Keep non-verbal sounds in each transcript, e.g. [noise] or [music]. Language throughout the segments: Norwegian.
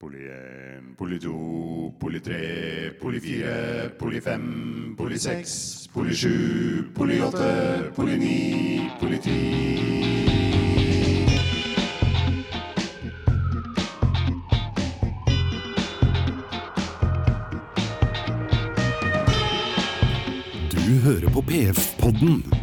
Poli 1, poli 2, poli 3, poli 4, poli 5, poli 6, poli 7, poli 8, poli 9, poli 10. Du hører på PF-podden.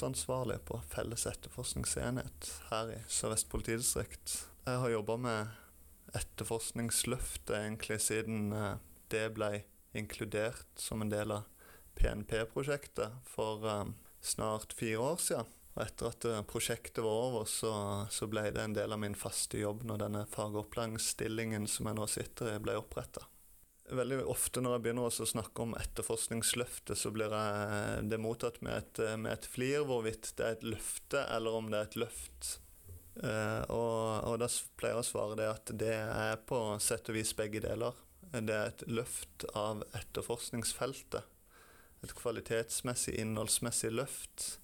Fag- på Felles etterforskningsenhet her i Sør-Vest politidistrikt. Jeg har jobba med etterforskningsløftet egentlig siden eh, det ble inkludert som en del av PNP-prosjektet for eh, snart fire år siden. Og etter at eh, prosjektet var over, så, så ble det en del av min faste jobb når denne fagopplæringsstillingen som jeg nå sitter i, ble oppretta. Veldig ofte når jeg begynner å snakke om etterforskningsløftet, så blir jeg, det mottatt med et, med et flir hvorvidt det er et løfte eller om det er et løft. Eh, og, og da pleier jeg å svare det at det er på sett og vis begge deler. Det er et løft av etterforskningsfeltet. Et kvalitetsmessig, innholdsmessig løft.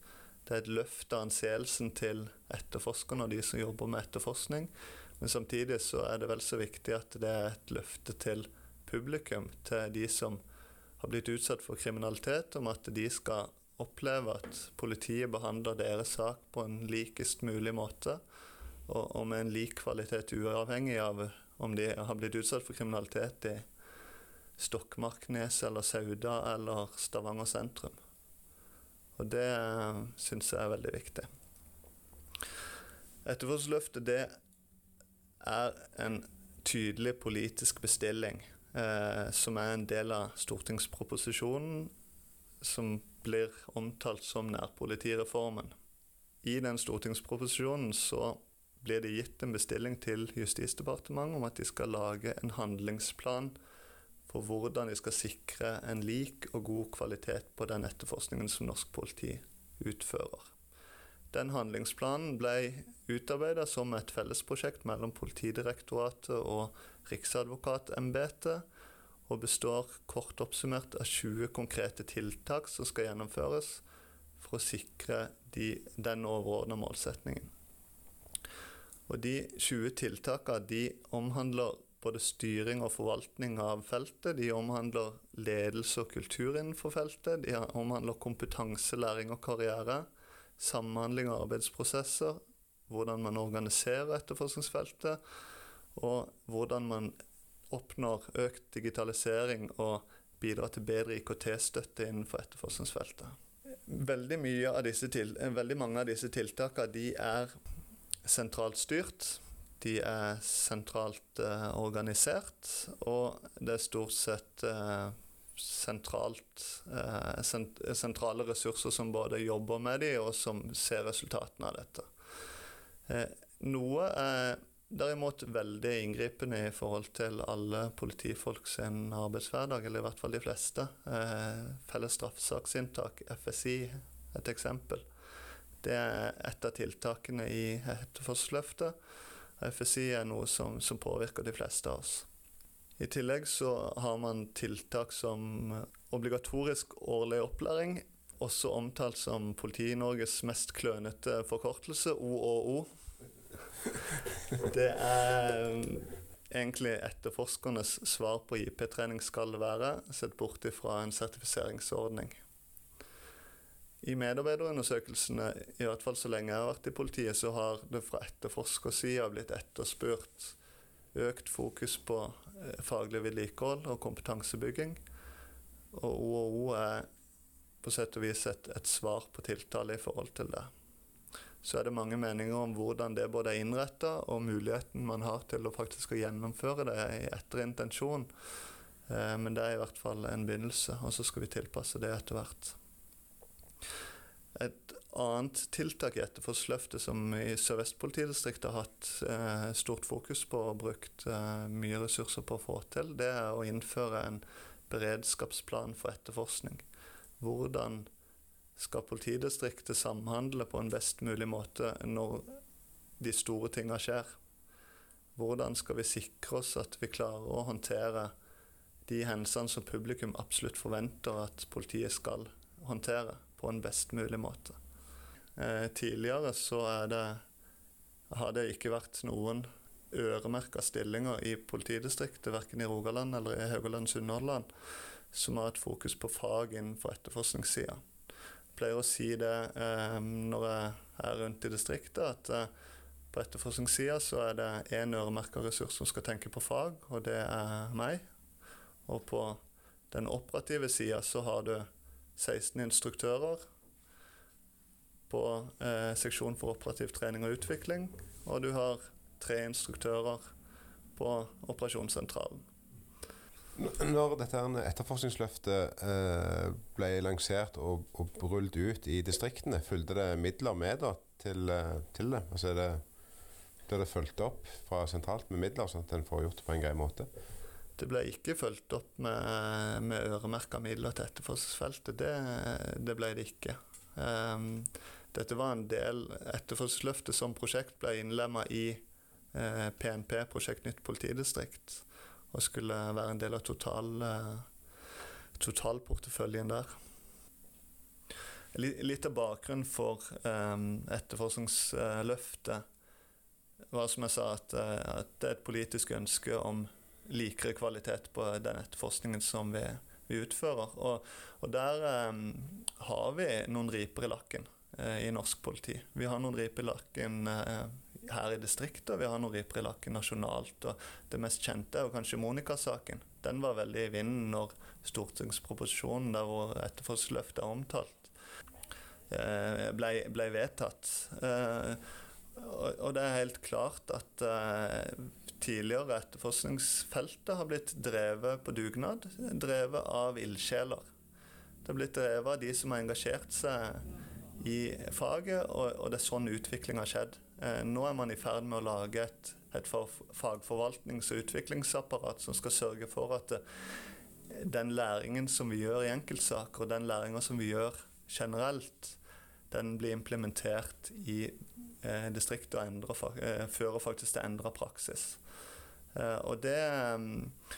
Det er et løft av anseelsen til etterforskerne og de som jobber med etterforskning. Men samtidig så er det vel så viktig at det er et løfte til publikum, til de som har blitt utsatt for kriminalitet, om at de skal oppleve at politiet behandler deres sak på en likest mulig måte, og, og med en lik kvalitet uavhengig av om de har blitt utsatt for kriminalitet i Stokmarknes eller Sauda eller Stavanger sentrum. Og det syns jeg er veldig viktig. Etterforskningsløftet det er en tydelig politisk bestilling eh, som er en del av stortingsproposisjonen som blir omtalt som nærpolitireformen. I den stortingsproposisjonen så blir det gitt en bestilling til Justisdepartementet om at de skal lage en handlingsplan for hvordan de skal sikre en lik og god kvalitet på den etterforskningen som norsk politi utfører. Den handlingsplanen ble utarbeidet som et fellesprosjekt mellom Politidirektoratet og Riksadvokatembetet, og består kort oppsummert av 20 konkrete tiltak som skal gjennomføres for å sikre de, den overordna målsetningen. Og de 20 tiltakene de omhandler både styring og forvaltning av feltet. De omhandler ledelse og kultur innenfor feltet. De omhandler kompetanse, læring og karriere. Samhandling av arbeidsprosesser. Hvordan man organiserer etterforskningsfeltet. Og hvordan man oppnår økt digitalisering og bidrar til bedre IKT-støtte innenfor etterforskningsfeltet. Veldig, av til, veldig mange av disse tiltakene er sentralt styrt. De er sentralt eh, organisert, og det er stort sett eh, sentralt, eh, sent sentrale ressurser som både jobber med de, og som ser resultatene av dette. Eh, noe er derimot veldig inngripende i forhold til alle politifolk sin arbeidshverdag, eller i hvert fall de fleste. Eh, felles straffesaksinntak, FSI, et eksempel. Det er et av tiltakene i etterforskningsløftet. FSI er noe som, som, påvirker de fleste av oss. I tillegg så har man tiltak som obligatorisk årlig opplæring, også omtalt som Politi-Norges mest klønete forkortelse, OOO. Det er egentlig etterforskernes svar på IP-trening skal være, sett bort ifra en sertifiseringsordning. I medarbeiderundersøkelsene, i hvert fall så lenge jeg har vært i politiet, så har det fra etterforskersida blitt etterspurt økt fokus på faglig vedlikehold og kompetansebygging. Og OHO er på sett og vis et, et svar på tiltale i forhold til det. Så er det mange meninger om hvordan det både er innretta og muligheten man har til å faktisk gjennomføre det etter intensjon. Eh, men det er i hvert fall en begynnelse, og så skal vi tilpasse det etter hvert. Et annet tiltak i Etterforskningsløftet som i Sør-Vest politidistrikt har hatt eh, stort fokus på og brukt eh, mye ressurser på å få til, det er å innføre en beredskapsplan for etterforskning. hvordan skal politidistriktet samhandle på en best mulig måte når de store tinga skjer? Hvordan skal vi sikre oss at vi klarer å håndtere de hendelsene som publikum absolutt forventer at politiet skal håndtere på en best mulig måte? Eh, tidligere så det, har det ikke vært noen øremerka stillinger i politidistriktet, verken i Rogaland eller i Haugaland Sunnhordland, som har hatt fokus på fag innenfor etterforskningssida. Jeg pleier å si det eh, når jeg er rundt i distriktet, at eh, på etterforskningssida så er det én øremerka ressurs som skal tenke på fag, og det er meg. Og på den operative sida så har du 16 instruktører på eh, seksjon for operativ trening og utvikling, og du har tre instruktører på operasjonssentralen. Når dette etterforskningsløftet eh, ble lansert og, og rullet ut i distriktene, fulgte det midler med da, til, eh, til det? Altså er det Blir det fulgt opp fra sentralt med midler, sånn at en får gjort det på en grei måte? Det ble ikke fulgt opp med, med øremerka midler til etterforskningsfeltet. Det, det, ble det ikke. Um, dette var en del Etterforskningsløftet som prosjekt ble innlemma i eh, PNP, Prosjekt Nytt politidistrikt, og skulle være en del av total, eh, totalporteføljen der. Litt av bakgrunnen for eh, etterforskningsløftet var som jeg sa, at, eh, at, det er et politisk ønske om likere kvalitet på den etterforskningen som vi, vi utfører. Og, og der eh, har vi noen riper i lakken i norsk politi. Vi har noen riper i lakken eh, her i distriktet, og vi har noen riper i lakken nasjonalt. Og det mest kjente er jo kanskje Monica-saken. Den var veldig i vinden når stortingsproposisjonen der hvor etterforskningsløftet er omtalt, eh, ble, ble vedtatt. Eh, og det er helt klart at tidligere etterforskningsfeltet har blitt drevet på dugnad. Drevet av ildsjeler. Det har blitt drevet av de som har engasjert seg i faget, og, og det er sånn utvikling har skjedd. Uh, nå er man i ferd med å lage et, et fagforvaltnings- og utviklingsapparat som skal sørge for at uh, den læringen som vi gjør i enkeltsaker, og den læringa som vi gjør generelt, den blir implementert i eh, distriktet og endrer, eh, fører faktisk til endra praksis. Eh, og det eh,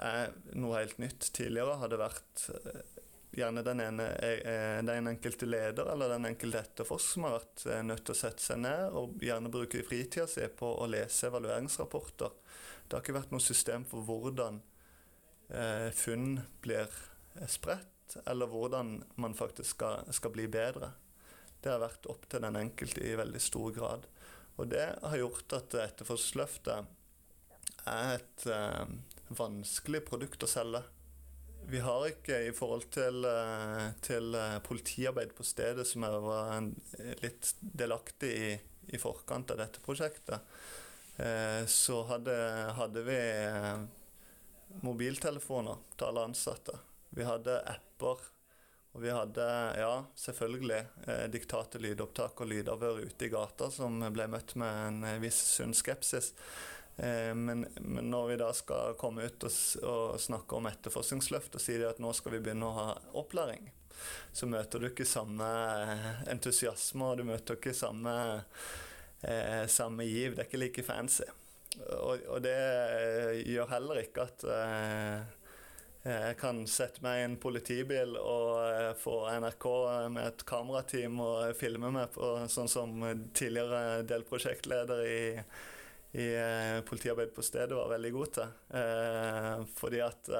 er noe helt nytt. Tidligere har det vært eh, gjerne den, ene, eh, den enkelte leder eller den enkelte etterforsker som har vært nødt til å sette seg ned og gjerne bruke fritida si på å lese evalueringsrapporter. Det har ikke vært noe system for hvordan funn blir spredt, eller hvordan man faktisk skal, skal bli bedre. Det har vært opp til den enkelte i veldig stor grad. Og det har gjort at etterforskningsløftet er et eh, vanskelig produkt å selge. Vi har ikke i forhold til, eh, til eh, politiarbeid på stedet, som jeg var litt delaktig i i forkant av dette prosjektet, eh, så hadde, hadde vi eh, mobiltelefoner til alle ansatte. Vi hadde apper og vi hadde, ja, selvfølgelig, eh, diktate lydopptak og lydavhør ute i gata som ble møtt med en eh, viss sunn skepsis. Eh, men, men, når vi da skal komme ut og, og snakke om etterforskningsløft og si at nå skal vi begynne å ha opplæring, så møter du ikke samme eh, entusiasme og du møter ikke samme, eh, samme giv. Det er ikke like fancy. Og, og det eh, gjør heller ikke at jeg kan sette meg i en politibil og eh, få NRK med et kamerateam og filme meg på, sånn som tidligere delprosjektleder i, i eh, politiarbeid på stedet var veldig god til. Eh, fordi at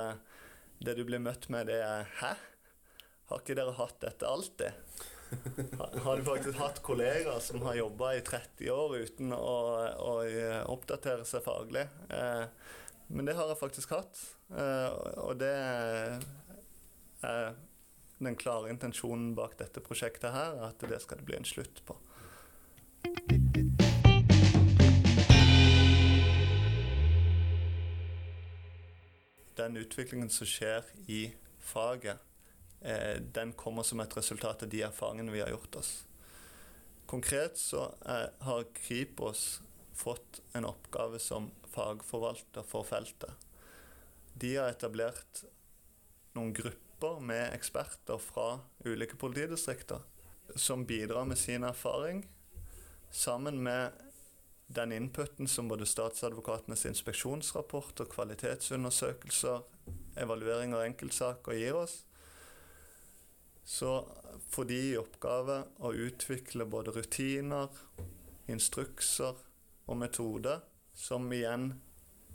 det du blir møtt med, det er 'hæ? Har ikke dere hatt dette alltid?' [laughs] Har du faktisk hatt kollegaer som har jobba i 30 år uten å, å oppdatere seg faglig? Men det har jeg faktisk hatt. Eh, og det er den klare intensjonen bak dette prosjektet her, at det skal det bli en slutt på. Den utviklingen som skjer i faget, eh, den kommer som et resultat av de erfaringene vi har gjort oss. Konkret så har Kripos fått en oppgave som fagforvalter for feltet. De har etablert noen grupper med eksperter fra ulike politidistrikter som bidrar med sin erfaring, sammen med den inputen som både statsadvokatenes inspeksjonsrapporter, kvalitetsundersøkelser, evaluering av enkeltsaker gir oss, så får de i oppgave å utvikle både rutiner, instrukser og metoder som igjen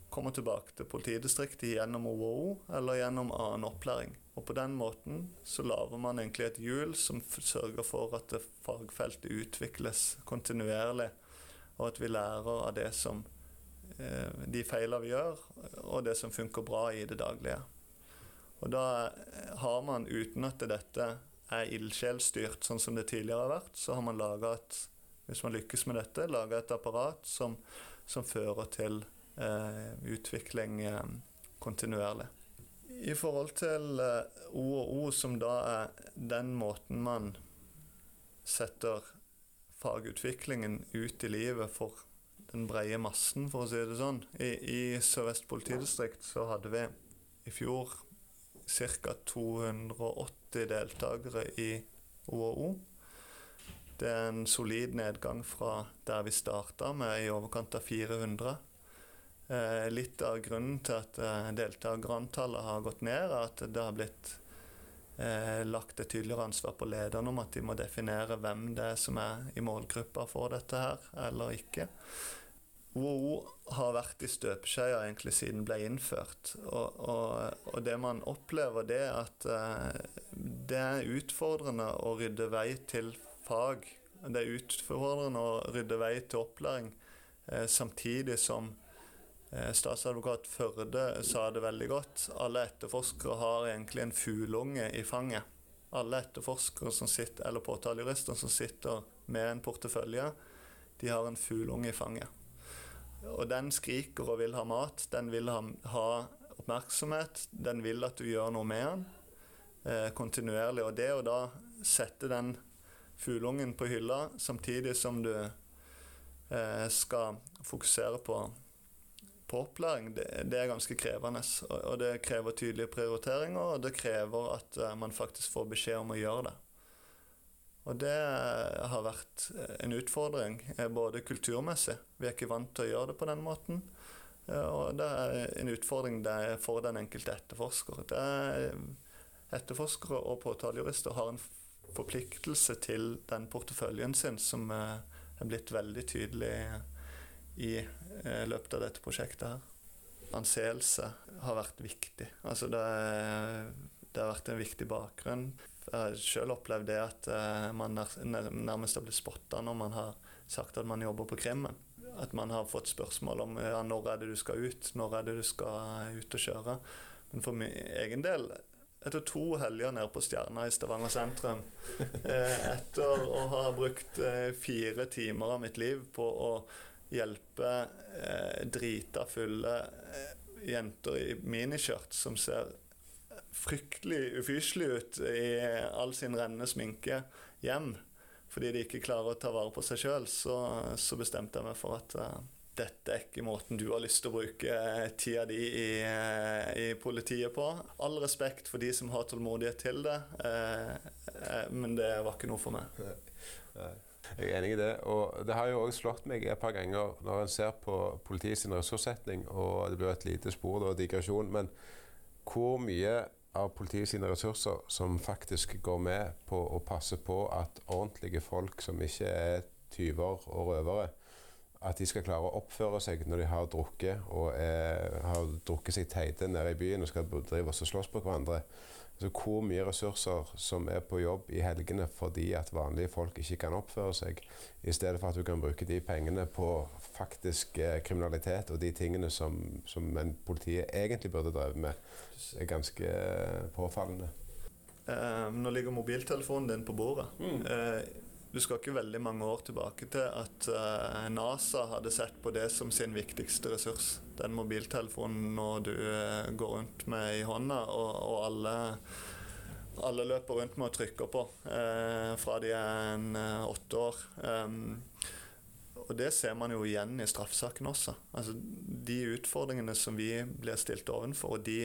kommer tilbake til politidistriktet gjennom OVO eller gjennom annen opplæring. Og på den måten så lager man egentlig et hjul som sørger for at fagfeltet utvikles kontinuerlig, og at vi lærer av det som eh, de feilene vi gjør, og det som funker bra i det daglige. Og da har man, uten at dette er ildsjelstyrt sånn som det tidligere har vært, så har man laga et hvis man lykkes med dette, laga et apparat som, som fører til eh, utvikling eh, kontinuerlig. I forhold til eh, O, som da er den måten man setter fagutviklingen ut i livet for den brede massen, for å si det sånn. I, i Sør-Vest politidistrikt så hadde vi i fjor ca. 280 deltakere i OO. Det er en solid nedgang fra der vi starta, med i overkant av 400. Eh, litt av grunnen til at eh, deltakerantallet har gått ned, er at det har blitt eh, lagt et tydeligere ansvar på lederne om at de må definere hvem det er som er i målgruppa for dette her, eller ikke. WHO har vært i støpeskjea egentlig siden ble innført. Og, og, og, det man opplever, det er at eh, det er utfordrende å rydde vei til fag. Det er utfordrende å rydde vei til opplæring, eh, samtidig som statsadvokat Førde sa det veldig godt. Alle etterforskere har egentlig en fugleunge i fanget. Alle etterforskere som sitter, eller påtalejurister som sitter med en portefølje, de har en fugleunge i fanget. Og den skriker og vil ha mat. Den vil ha, ha oppmerksomhet. Den vil at du gjør noe med den eh, kontinuerlig. Og det å da sette den fugleungen på hylla samtidig som du eh, skal fokusere på på opplæring, det, det, er ganske krevende. Og, og, det krever tydelige prioriteringer, og det krever at uh, man faktisk får beskjed om å gjøre det. Og det uh, har vært eh, en utfordring, både kulturmessig. Vi er ikke vant til å gjøre det på den måten. og det er en utfordring for den enkelte etterforsker. etterforskere og påtalejurister har en forpliktelse til den porteføljen sin som er blitt veldig tydelig i eh, løpet av dette prosjektet her. Anseelse har vært viktig. Altså det, det har vært en viktig bakgrunn. Jeg har selv opplevd det at eh, man nærmest har blitt spotta når man har sagt at man jobber på krimmen. At man har fått spørsmål om ja, når er det du skal ut, når er det du skal ut og kjøre. Men for min egen del etter to helger nede på Stjerna i Stavanger sentrum, eh, etter å ha brukt fire timer av mitt liv på å hjelpe eh, drita fulle eh, jenter i miniskjørt som ser fryktelig ufyselig ut i all sin rennende sminke hjem fordi de ikke klarer å ta vare på seg sjøl, så, så, bestemte jeg meg for at uh, dette er ikke måten du har lyst til å bruke uh, tida di i, uh, i, politiet på. All respekt for de som har tålmodighet til det, men det var ikke noe for meg. Nei. Jeg er enig i det. Og det har jo òg slått meg et par ganger når en ser på politiets ressurssetning, og det blir et lite spor og digresjon, men hvor mye av politiets ressurser som faktisk går med på å passe på at ordentlige folk som ikke er tyver og røvere, at de skal klare å oppføre seg når de har drukket og er, har drukket seg teite nede i byen og skal drive oss og slåss på hverandre. Altså hvor mye ressurser som er på jobb i helgene fordi at vanlige folk ikke kan oppføre seg, i stedet for at du kan bruke de pengene på faktisk eh, kriminalitet og de tingene som, som en politiet egentlig burde drevet med, er ganske eh, påfallende. Eh, nå ligger mobiltelefonen din på bordet. Mm. Eh, du skal ikke veldig mange år tilbake til at uh, NASA hadde sett på det som sin viktigste ressurs. Den mobiltelefonen når du uh, går rundt med i hånda, og, og alle, alle, løper rundt med å trykke på uh, fra de er en åtte år. Um, og det ser man jo igjen i straffesaken også. Altså, de utfordringene som vi blir stilt overfor, og de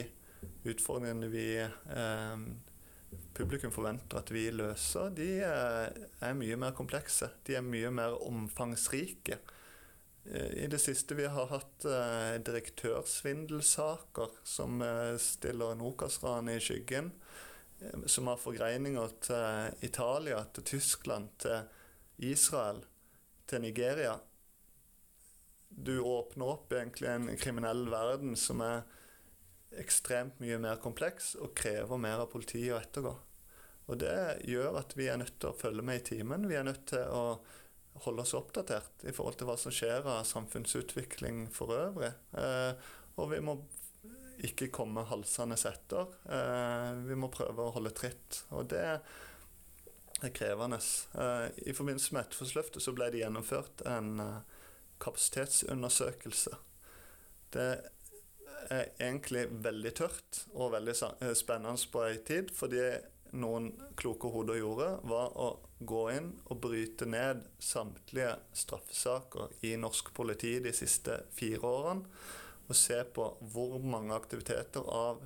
utfordringene vi eh, publikum forventer at vi løser, de er, mye mer komplekse. De er mye mer omfangsrike. Eh, I det siste vi har hatt eh, direktørsvindelsaker som eh, stiller Nokas-ranet i skyggen. Som har forgreininger til Italia, til Tyskland, til Israel, til Nigeria. Du åpner opp egentlig en kriminell verden som er ekstremt mye mer kompleks og krever mer av politiet å ettergå. Og det gjør at vi er nødt til å følge med i timen. Vi er nødt til å holde oss oppdatert i forhold til hva som skjer av samfunnsutvikling for øvrig. Eh, og vi må ikke komme halsende etter. Eh, vi må prøve å holde tritt. Og det er krevende. Eh, I forbindelse med Etterforskningsløftet så ble det gjennomført en kapasitetsundersøkelse. Det er egentlig veldig tørt og veldig eh, spennende på en tid, fordi noen kloke hoder gjorde, var å gå inn og bryte ned samtlige straffesaker i norsk politi de siste fire årene. Og se på hvor mange aktiviteter av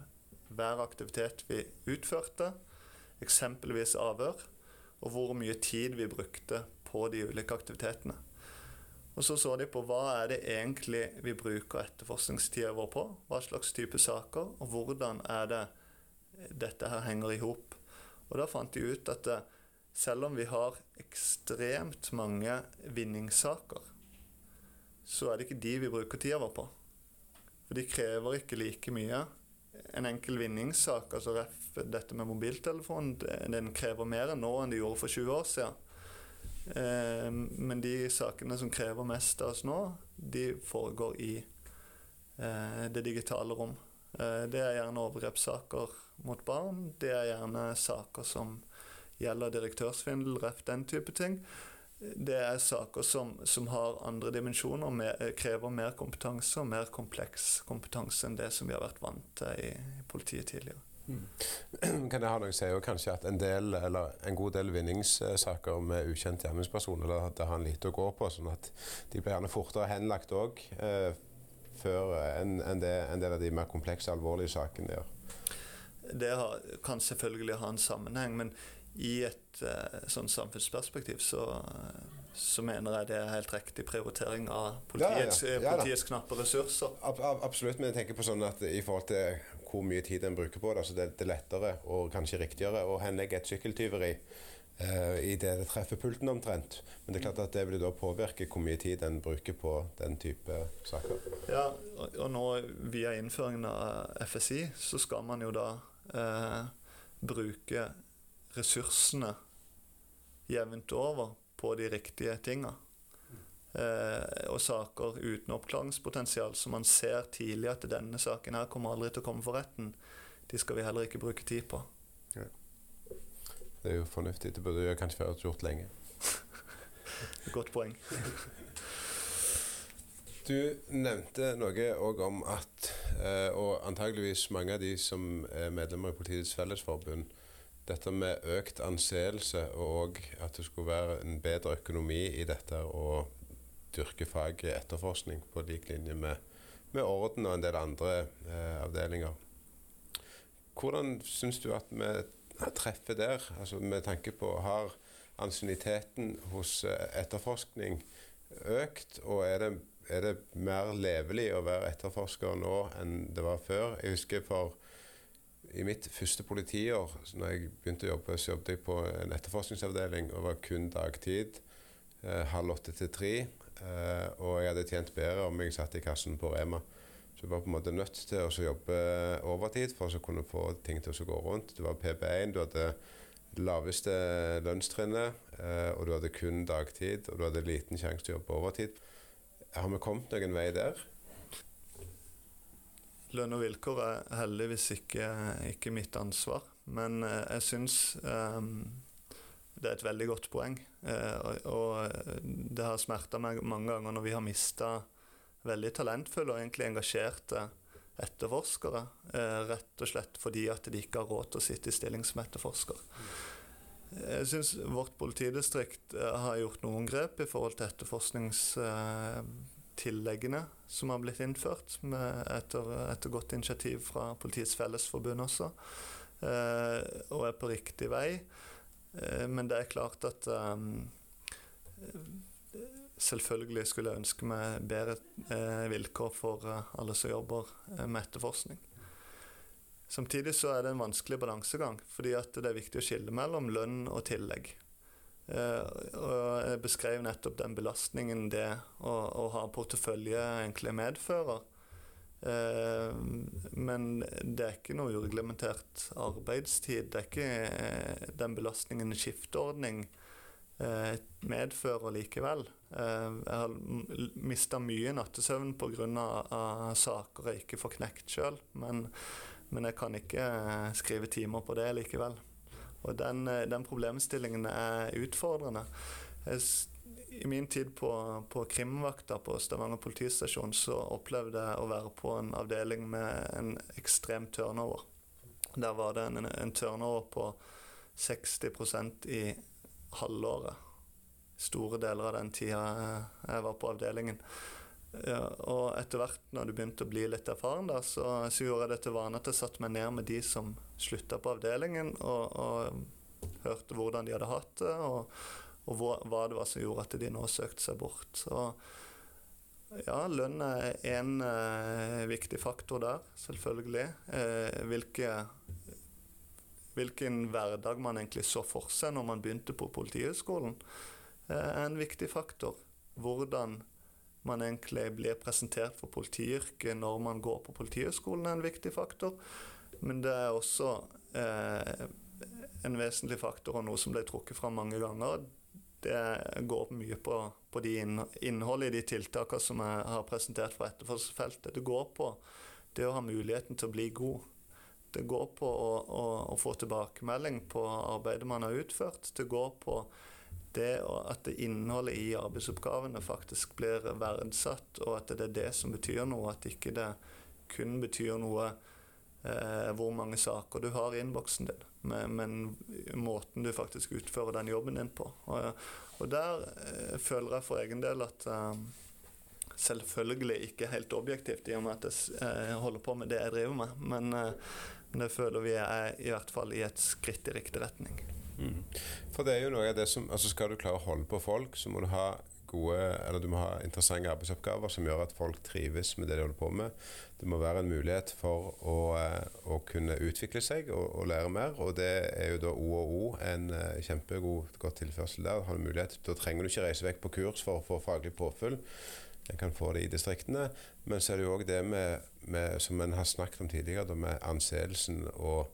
hver aktivitet vi utførte, eksempelvis avhør, og hvor mye tid vi brukte på de ulike aktivitetene. Og så så de på hva er det egentlig vi bruker etterforskningstida vår på. Hva slags type saker, og hvordan er det dette her henger i hop. Og da fant de ut at eh, selv om vi har ekstremt mange vinningssaker, så er det ikke de vi bruker tida vår på. For de krever ikke like mye. En enkel vinningssak, altså dette med mobiltelefon, den krever mer enn nå enn de gjorde for 20 år siden. Eh, men de sakene som krever mest av oss nå, de foregår i eh, det digitale rom. Det er gjerne overgrepssaker mot barn. Det er gjerne saker som gjelder direktørsvindel, ref den type ting. Det er saker som, som har andre dimensjoner, med, krever mer kompetanse og mer kompleks kompetanse enn det som vi har vært vant til i, i politiet tidligere. Mm. Kan det ha noe å si kanskje at en, del, eller en god del vinningssaker med ukjent gjerningsperson eller det har en lite å gå på, sånn at de blir gjerne fortere henlagt òg eh, enn en, det en del av de mer komplekse, alvorlige sakene gjør? Det har, kan selvfølgelig ha en sammenheng, men i et eh, sånn samfunnsperspektiv så, så, mener jeg det er helt riktig prioritering av politiets, ja, ja, ja. politiets knappe ressurser. Ab, ab, absolutt, men jeg tenker på sånn at i forhold til hvor mye tid en bruker på det, så det, er lettere og kanskje riktigere å henlegge et sykkeltyveri uh, i det det treffer pulten omtrent. Men det er klart at det vil da påvirke hvor mye tid en bruker på den type saker. Ja, og, nå via innføringen av FSI så skal man jo da eh, bruke ressursene jevnt over på de riktige tinga. Eh, og saker uten oppklaringspotensial som man ser tidlig at denne saken her kommer aldri til å komme for retten, de skal vi heller ikke bruke tid på. Ja. Det er jo fornuftig. Det burde jo kanskje vært gjort lenge. [laughs] Godt poeng. Du nevnte noe òg om at, eh, og antageligvis mange av de som er medlemmer i Politiets Fellesforbund, dette med økt anseelse og at det skulle være en bedre økonomi i dette å dyrke faget etterforskning på lik linje med, med orden og en del andre eh, avdelinger. Hvordan syns du at vi treffer der, altså med tanke på har ansienniteten hos eh, etterforskning økt, og er det er det mer levelig å være etterforsker nå enn det var før. Jeg husker for i mitt første politiår, når jeg begynte å jobbe, så jobbet jeg på en etterforskningsavdeling og var kun dagtid. Eh, halv åtte til tre. Eh, og jeg hadde tjent bedre om jeg satt i kassen på Rema. Så jeg var på en måte nødt til å jobbe overtid for å kunne få ting til å gå rundt. Du var PB1, du hadde laveste lønnstrinnet, eh, og du hadde kun dagtid. Og du hadde liten sjanse til å jobbe overtid. Har vi kommet noen vei der? Lønn og vilkår er heldigvis ikke, ikke mitt ansvar. Men eh, jeg syns um, det er et veldig godt poeng. Uh, og det har smerta meg mange ganger når vi har mista veldig talentfulle og egentlig engasjerte etterforskere. Uh, rett og slett fordi at de ikke har råd til å sitte i stilling som etterforsker. Jeg syns vårt politidistrikt eh, har gjort noen grep i forhold til etterforskningstilleggene som har blitt innført, etter, etter, godt initiativ fra Politiets Fellesforbund også, eh, og er på riktig vei. Eh, men det er klart at um, Selvfølgelig skulle jeg ønske meg bedre eh, vilkår for eh, alle som jobber med etterforskning. Samtidig så er det en vanskelig balansegang, fordi det er viktig å skille mellom lønn og tillegg. Og jeg beskrev nettopp den belastningen det å, å ha portefølje egentlig medfører. Uh, men det er ikke noe ureglementert arbeidstid. Det er ikke uh, den belastningen en skifteordning medfører likevel. jeg har mista mye nattesøvn pga. saker jeg ikke får knekt sjøl. Men, men jeg kan ikke skrive timer på det likevel. Og den, eh, den problemstillingen er utfordrende. I min tid på, på krimvakta på Stavanger politistasjon så opplevde jeg å være på en avdeling med en ekstrem turnover. Der var det en, en turnover på 60% i halvåret. Store deler av den tida jeg var på avdelingen. Ja, og etter hvert, når du begynte å bli litt erfaren, da, så, så, gjorde jeg det til vane at jeg satte meg ned med de som slutta på avdelingen, og, og, hørte hvordan de hadde hatt det, og, og hva, det var som gjorde at de nå søkte seg bort. Så ja, lønn er en eh, viktig faktor der, selvfølgelig. Eh, hvilke, hvilken hverdag man egentlig så for seg når man begynte på Politihøgskolen, eh, er en viktig faktor. Hvordan man egentlig blir presentert for politiyrket når man går på Politihøgskolen, er en viktig faktor. Men det er også eh, en vesentlig faktor, og noe som ble trukket fram mange ganger. Det går mye på, på de innholdet i de tiltakene som jeg har presentert for etterforskningsfeltet. Det går på det å ha muligheten til å bli god. Det går på å, å, å få tilbakemelding på arbeidet man har utført. Det går på det at det innholdet i arbeidsoppgavene faktisk blir verdsatt, og at det er det som betyr noe, at ikke det kun betyr noe eh, hvor mange saker du har i innboksen din, men, men, måten du faktisk utfører den jobben din på. Og, og der eh, føler jeg for egen del at eh, selvfølgelig ikke helt objektivt, i og med at jeg eh, holder på med det jeg driver med, men, eh, det føler vi er i hvert fall i et skritt i riktig retning. Mm. For det er jo noe av det som altså Skal du klare å holde på folk, så må du ha gode, eller du må ha interessante arbeidsoppgaver som gjør at folk trives med det de holder på med. Det må være en mulighet for å, eh, å kunne utvikle seg og, og, lære mer. Og det er jo da OOO en uh, kjempegod godt tilførsel der. Har du mulighet, Da trenger du ikke reise vekk på kurs for å få faglig påfyll. En kan få det i distriktene. Men så er det jo òg det med, med, som en har snakket om tidligere, med anseelsen og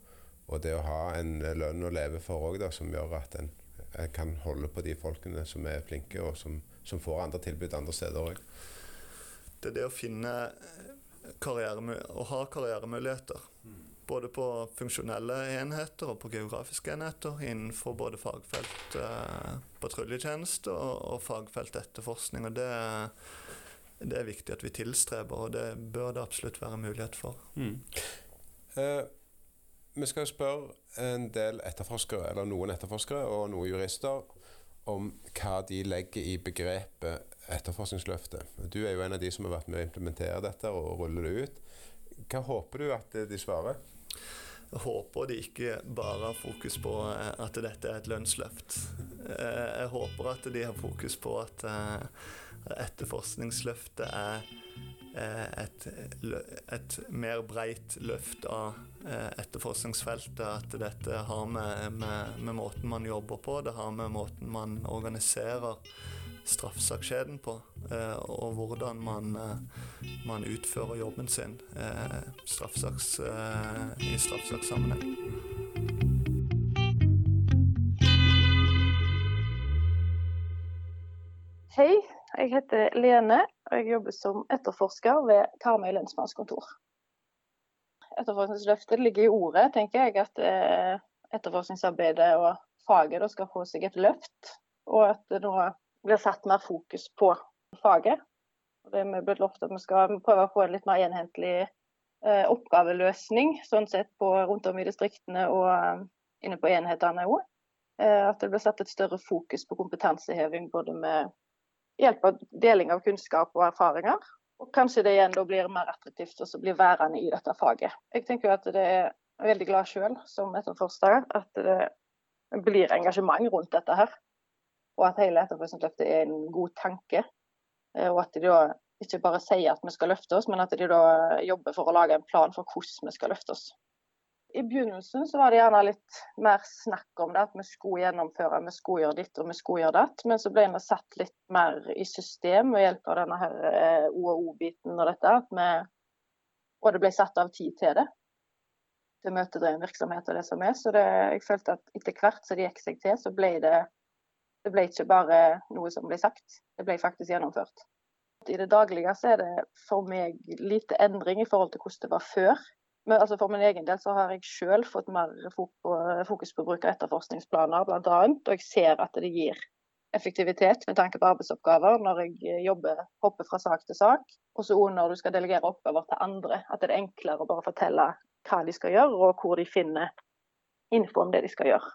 og det å ha en lønn å leve for òg, som gjør at en, en, kan holde på de folkene som er flinke, og som, som får andre tilbud andre steder òg. Det er det å finne og å ha karrieremuligheter. Både på funksjonelle enheter og på geografiske enheter innenfor både fagfelt eh, patruljetjeneste og, og, fagfelt etterforskning. og det det er viktig at vi tilstreber, og det bør det absolutt være mulighet for. Mm. Eh, vi skal spørre en del etterforskere, eller noen etterforskere og noen jurister om hva de legger i begrepet etterforskningsløftet. Du er jo en av de som har vært med å implementere dette og rulle det ut. Hva håper du at de svarer? Jeg håper de ikke bare har fokus på eh, at dette er et lønnsløft. Eh, jeg håper at de har fokus på at eh, etterforskningsløftet er et, et, mer breit løft av eh, etterforskningsfeltet. At dette har med, med, med, måten man jobber på, det har med måten man organiserer straffesakskjeden på, eh, og hvordan man, man, utfører jobben sin straffsaks, i straffesakssammenheng. Hei, jeg heter Lene, og jeg jobber som etterforsker ved Karmøy lensmannskontor. Etterforskningsløftet ligger i ordet, tenker jeg, at eh, etterforskningsarbeidet og faget skal få seg et løft. Og at det nå blir satt mer fokus på faget. Det er blitt lovt at vi skal prøve å få en litt mer enhetlig eh, oppgaveløsning sånn sett på, rundt om i distriktene og eh, inne på enhetene òg. At det blir satt et større fokus på kompetanseheving både med hjelp av deling av kunnskap og erfaringer. Og kanskje det igjen da blir mer attraktivt å bli værende i dette faget. Jeg tenker at det er veldig glad sjøl som etterforsker at det blir engasjement rundt dette her. Og at hele Etterforskningsløftet er en god tanke. Eh, og at de da ikke bare sier at vi skal løfte oss, men at de da jobber for å lage en plan for hvordan vi skal løfte oss. I begynnelsen så var det gjerne litt mer snakk om det, at vi skulle gjennomføre, vi skulle gjøre ditt og vi skulle gjøre datt. Men så ble vi satt litt mer i system ved hjelp av denne her eh, OO-biten og dette. Vi, og det ble satt av tid til det til møtedreven virksomhet og det som er. Så det, jeg følte at etter hvert som det gikk seg til, så ble det det ble ikke bare noe som ble sagt, det ble faktisk gjennomført. I det daglige så er det for meg lite endring i forhold til hvordan det var før. Men altså for min egen del så har jeg selv fått mer fokus på bruk av etterforskningsplaner bl.a. Og jeg ser at det gir effektivitet med tanke på arbeidsoppgaver når jeg jobber, hopper fra sak til sak. Og så når du skal delegere oppgaver til andre. At det er enklere å bare fortelle hva de skal gjøre, og hvor de finner info om det de skal gjøre.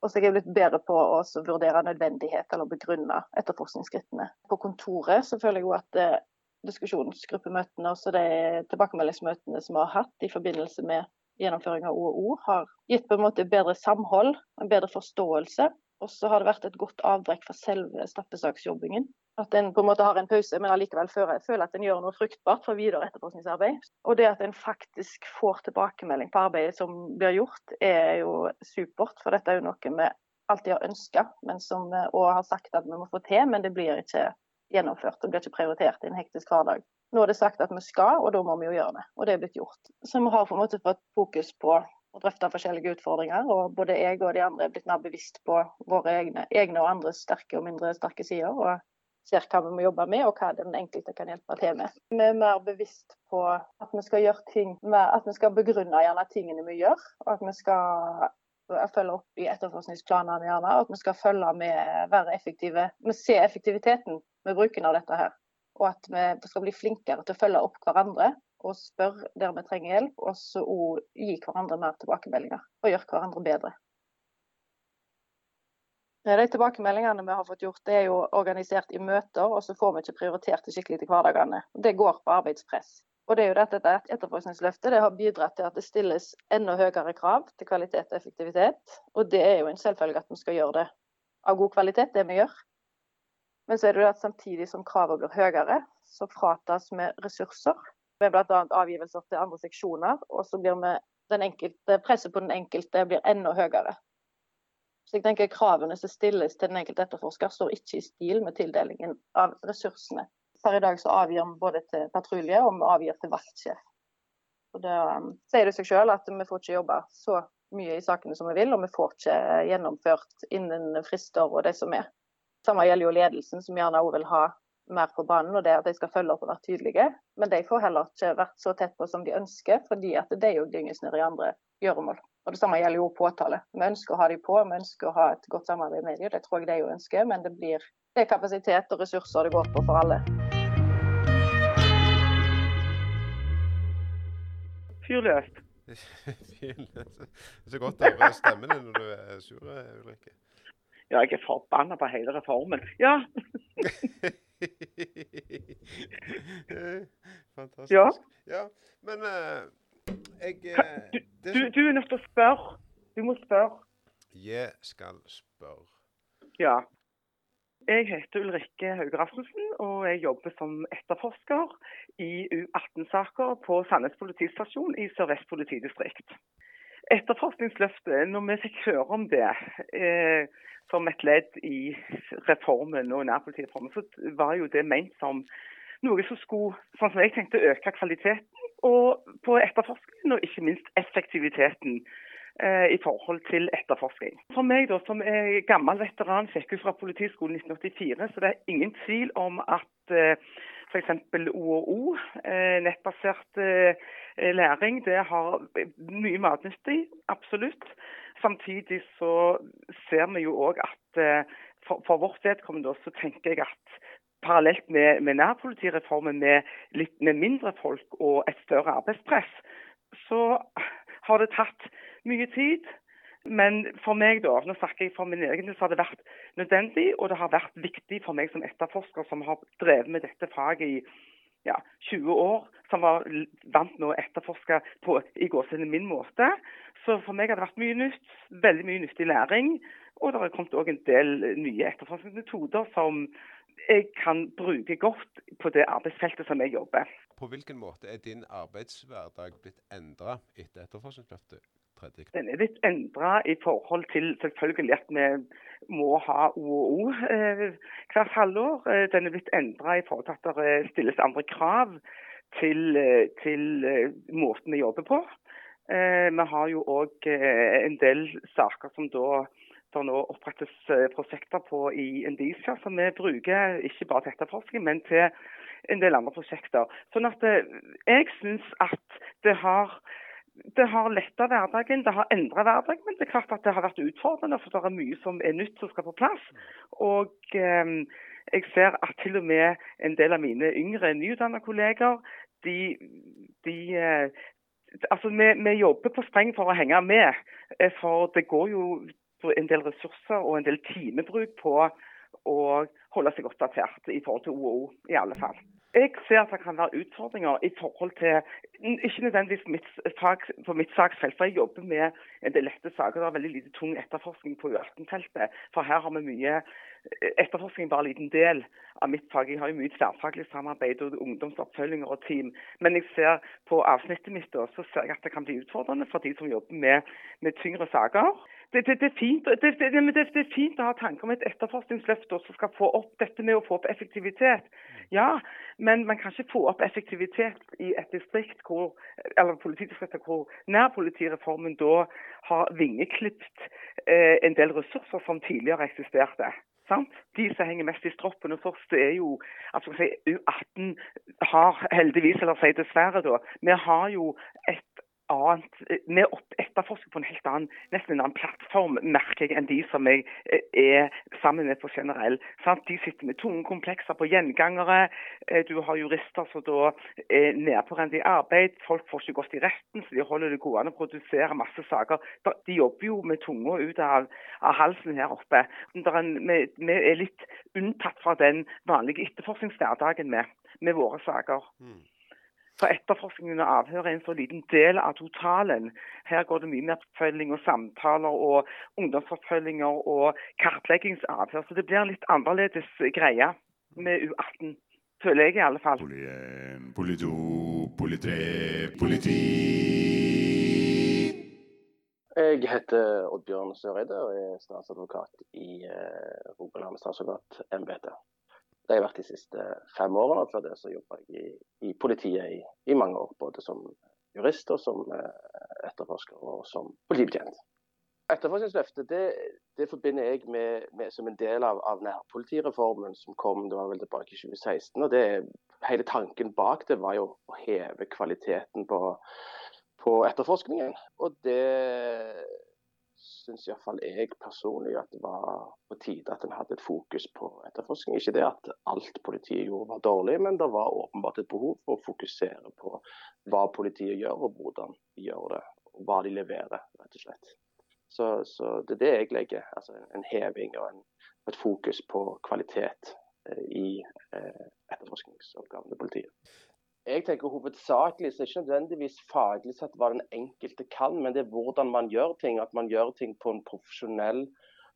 Og så er jeg blitt bedre på å vurdere nødvendighet eller begrunne etterforskningsskrittene. På kontoret så føler jeg jo at eh, diskusjonsgruppemøtene og de tilbakemeldingsmøtene som vi har hatt i forbindelse med gjennomføring av OO, har gitt på en måte bedre samhold, en bedre forståelse. Og så har det vært et godt avbrekk fra selve straffesaksjobbingen. At en på en måte har en pause, men allikevel føler at en gjør noe fruktbart for videre etterforskningsarbeid. Og det at en faktisk får tilbakemelding på arbeidet som blir gjort, er jo supert. For dette er jo noe vi alltid har ønska og har sagt at vi må få til, men det blir ikke gjennomført. Det blir ikke prioritert i en hektisk hverdag. Nå er det sagt at vi skal, og da må vi jo gjøre det. Og det er blitt gjort. Så vi har på en måte fått fokus på å drøfte forskjellige utfordringer. Og både jeg og de andre er blitt mer bevisst på våre egne, egne og andres sterke og mindre sterke sider. Og ser hva vi må jobbe med, og hva den enkelte kan hjelpe til med. Vi er mer bevisst på at vi skal gjøre ting mer, at vi skal begrunne gjerne tingene vi gjør. og at vi skal følge opp i etterforskningsplanene gjerne, og at vi skal følge med, være effektive. Vi ser effektiviteten med bruken av dette her. Og at vi skal bli flinkere til å følge opp hverandre og spørre der vi trenger hjelp, og så gi hverandre mer tilbakemeldinger og gjøre hverandre bedre. De tilbakemeldingene vi har fått gjort, det er jo organisert i møter, og så får vi ikke prioritert det skikkelig til hverdagene. Det går på arbeidspress. Og det er jo dette Etterforskningsløftet det har bidratt til at det stilles enda høyere krav til kvalitet og effektivitet. Og det er jo en selvfølge at vi skal gjøre det av god kvalitet, det vi gjør. Men så er det jo at samtidig som kravene blir høyere, så fratas vi ressurser. Med bl.a. avgivelser til andre seksjoner. Og så blir vi den enkelte, presset på den enkelte blir enda høyere. Så jeg tenker Kravene som stilles til den enkelte etterforsker, står ikke i stil med tildelingen av ressursene. Per i dag så avgir vi både til patrulje og vi avgir til vaktsjef. Og Da um, sier det seg selv at vi får ikke jobbe så mye i sakene som vi vil, og vi får ikke gjennomført innen frister og det som er. Samme gjelder jo ledelsen, som gjerne òg vil ha mer på banen, og det at de skal følge opp og være tydelige. Men de får heller ikke vært så tett på som de ønsker, fordi at de òg dynges ned i andre gjøremål. Og Det samme gjelder jo påtale. Vi ønsker å ha de på, vi ønsker å ha et godt samarbeid med dem. Det tror jeg de jo ønsker, men det blir det er kapasitet og ressurser det går på for alle. Fyrløst. [laughs] Så godt å høre stemmen din når du er sur, Ulrikke. Ja, jeg er forbanna på hele reformen. Ja. [laughs] Fantastisk. Ja. ja. Men uh, jeg eh, du, du, du, er nødt til å spørre. Du må spørre. Jeg skal spørre. Ja. Jeg heter Ulrikke Hauge Rasmussen, og jeg jobber som etterforsker i U18-saker på Sandnes politistasjon i Sør-Vest politidistrikt. Etterforskningsløftet, når vi fikk høre om det eh, som et ledd i reformen og nærpolitireformen, så var jo det ment som noe som skulle, sånn som jeg tenkte, øke kvaliteten og på etterforskningen, og ikke minst effektiviteten eh, i forhold til etterforskning. For meg da, som er gammel veteran, fikk ut fra Politiskolen 1984, så det er ingen tvil om at eh, f.eks. OOO, eh, nettbasert eh, læring, det har mye matnyttig, absolutt. Samtidig så ser vi jo òg at eh, for, for vårt vedkommende så tenker jeg at parallelt med, med nærpolitireformen med litt med mindre folk og et større arbeidspress, så har det tatt mye tid. men for meg, da, nå snakker jeg for min egen del, så har det vært nødvendig, og det har vært viktig for meg som etterforsker, som har drevet med dette faget i ja, 20 år, som var vant med å etterforske på i gåsehudene min måte. Så for meg har det vært mye nytt, veldig mye nyttig læring. Og det har kommet òg en del nye etterforskningsmetoder som jeg kan bruke godt på det arbeidsfeltet som jeg jobber. På hvilken måte er din arbeidshverdag blitt endra etter etterforskningsløftet? Den er litt endra i forhold til selvfølgelig at vi må ha OO eh, hvert halvår. Eh, den er blitt endra i forhold til at det eh, stilles andre krav til, eh, til måten vi jobber på. Eh, vi har jo òg en del saker som da det nå opprettes prosjekter på i Indisia som vi bruker ikke bare til etterforskning, men til en del andre prosjekter. Sånn at jeg syns at det har det har letta hverdagen, det har endra hverdagen, men det er klart at det har vært utfordrende. For det er mye som er nytt som skal på plass. Og eh, jeg ser at til og med en del av mine yngre nyutdannede kolleger, de, de eh, Altså, vi, vi, jobber på spreng for å henge med. Eh, for det går jo en del ressurser og en del timebruk på å holde seg oppdatert i forhold til OO, i alle fall. Jeg ser at det kan være utfordringer i forhold til Ikke nødvendigvis mitt fag, på mitt saksfelt, for jeg jobber med del lette saker. Det er veldig lite tung etterforskning på U18-feltet. For her har vi mye etterforskning, bare en liten del av mitt fag. Jeg har jo mye tverrfaglig samarbeid og ungdomsoppfølginger og team. Men jeg ser på avsnittet mitt da, så ser jeg at det kan bli utfordrende for de som jobber med, med tyngre saker det, det, det, er fint, det, er fint, å ha tanker om et etterforskningsløft som skal få opp dette med å få opp effektivitet. Ja, men man kan ikke få opp effektivitet i et distrikt hvor, eller politidistrikt hvor nærpolitireformen da har vingeklipt eh, en del ressurser som tidligere eksisterte. Sant? De som henger mest i stroppen først, er jo altså, U18 har heldigvis, eller si dessverre, da, vi har jo et annet Vi etterforsker på en helt annen nesten en annen plattform, merker jeg, enn de som jeg eh, er sammen med på generell. Sant? De sitter med tunge komplekser på gjengangere. Eh, du har jurister som da er nedpårent i arbeid. Folk får ikke gått i retten, så de holder det gående og produserer masse saker. De jobber jo med tunga ut av, av, halsen her oppe. En, vi, vi, er litt unntatt fra den vanlige etterforskningshverdagen med, med våre saker. Mm. For etterforskningen og avhør er en så liten del av totalen. Her går det mye mer oppfølging og samtaler og ungdomsoppfølginger og kartleggingsavhør. Så det blir en litt annerledes greie med U18. Føler jeg i alle fall. Poli 1, poli 2, poli 3, politi. Jeg heter Oddbjørn Søreide og er statsadvokat i eh, Rogaland statsadvokatembete. Det har jeg vært de siste fem årene. Før det så jobba jeg i, i politiet i, i, mange år. Både som jurist og som eh, etterforsker og som politibetjent. Etterforskningsløftet det, det, forbinder jeg med, med, som en del av, av, nærpolitireformen som kom det var vel tilbake i 2016. og det, Hele tanken bak det var jo å heve kvaliteten på, på etterforskningen. Og det syns iallfall jeg personlig at det var på tide at en hadde et fokus på etterforskning. Ikke det at alt politiet gjorde var dårlig, men det var åpenbart et behov for å fokusere på hva politiet gjør og hvordan de gjør det. Og hva de leverer, rett og slett. Så, så det er det jeg legger. Altså en heving og en, et fokus på kvalitet eh, i eh, etterforskningsoppgavene til politiet jeg tenker hovedsakelig så er det ikke nødvendigvis faglig sett hva den enkelte kan, men det er hvordan man gjør ting. At man gjør ting på en profesjonell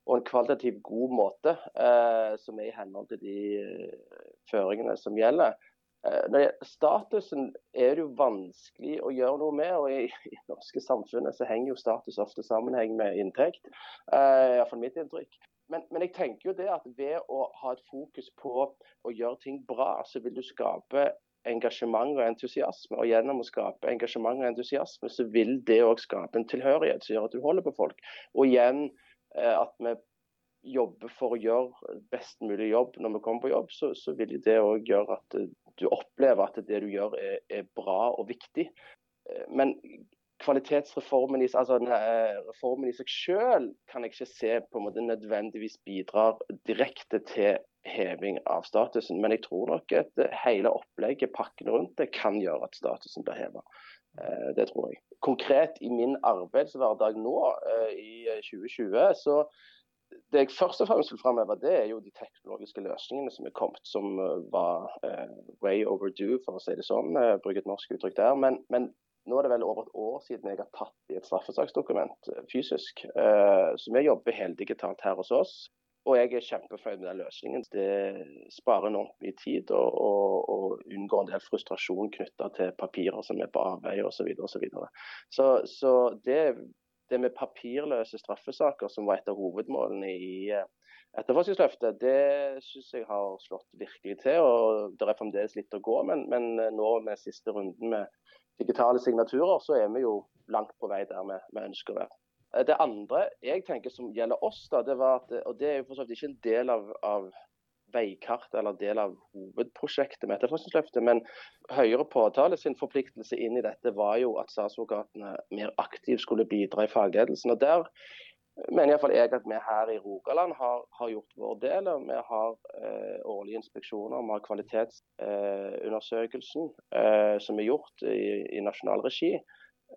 og en kvalitativt god måte, eh, som er i henhold til de uh, føringene som gjelder. Eh, statusen er det jo vanskelig å gjøre noe med, og i, i norske samfunnet så henger jo status ofte sammenheng med inntekt. Eh, Iallfall mitt inntrykk. Men, men, jeg tenker jo det at ved å ha et fokus på å gjøre ting bra, så vil du skape engasjement og entusiasme. Og gjennom å skape engasjement og entusiasme, så vil det òg skape en tilhørighet som gjør at du holder på folk. Og igjen eh, at vi jobber for å gjøre best mulig jobb når vi kommer på jobb, så, så vil det òg gjøre at du opplever at det du gjør er, er bra og viktig. Eh, men kvalitetsreformen i, altså, reformen i seg selv kan jeg ikke se på en måte nødvendigvis bidrar direkte til heving av statusen. Men jeg tror nok at hele opplegget, pakken rundt det, kan gjøre at statusen blir heva. Eh, det tror jeg. Konkret i min arbeidshverdag nå, eh, i 2020, så det jeg først og fremst vil framheve, det er jo de teknologiske løsningene som er kommet, som var way overdue, for å si det sånn. Bruke et norsk uttrykk der. Men, men, nå er det vel over et år siden jeg har tatt i et straffesaksdokument fysisk. så vi jobber heldigitalt her hos oss. Og jeg er kjempefornøyd med den løsningen. Det sparer enormt mye tid og, og, og, unngår en del frustrasjon knytta til papirer som er på avveie osv. Så, så, videre. så Så det, det med papirløse straffesaker, som var et av hovedmålene i eh, etterforskningsløftet, det syns jeg har slått virkelig til. og Det er fremdeles litt å gå, men, men nå med siste runden med digitale signaturer, så er vi jo langt på vei der vi ønsker å være. Det andre jeg tenker som gjelder oss, da, det var at, og det er jo ikke en del av, av veikartet eller del av hovedprosjektet med etterforskningsløftet, men høyere påtale sin forpliktelse inn i dette var jo at statsadvokatene mer aktivt skulle bidra i fagledelsen. og der mener iallfall jeg at vi her i Rogaland har, har gjort vår del. og Vi har eh, årlige inspeksjoner, vi har kvalitetsundersøkelsen eh, som er gjort i, i nasjonal regi.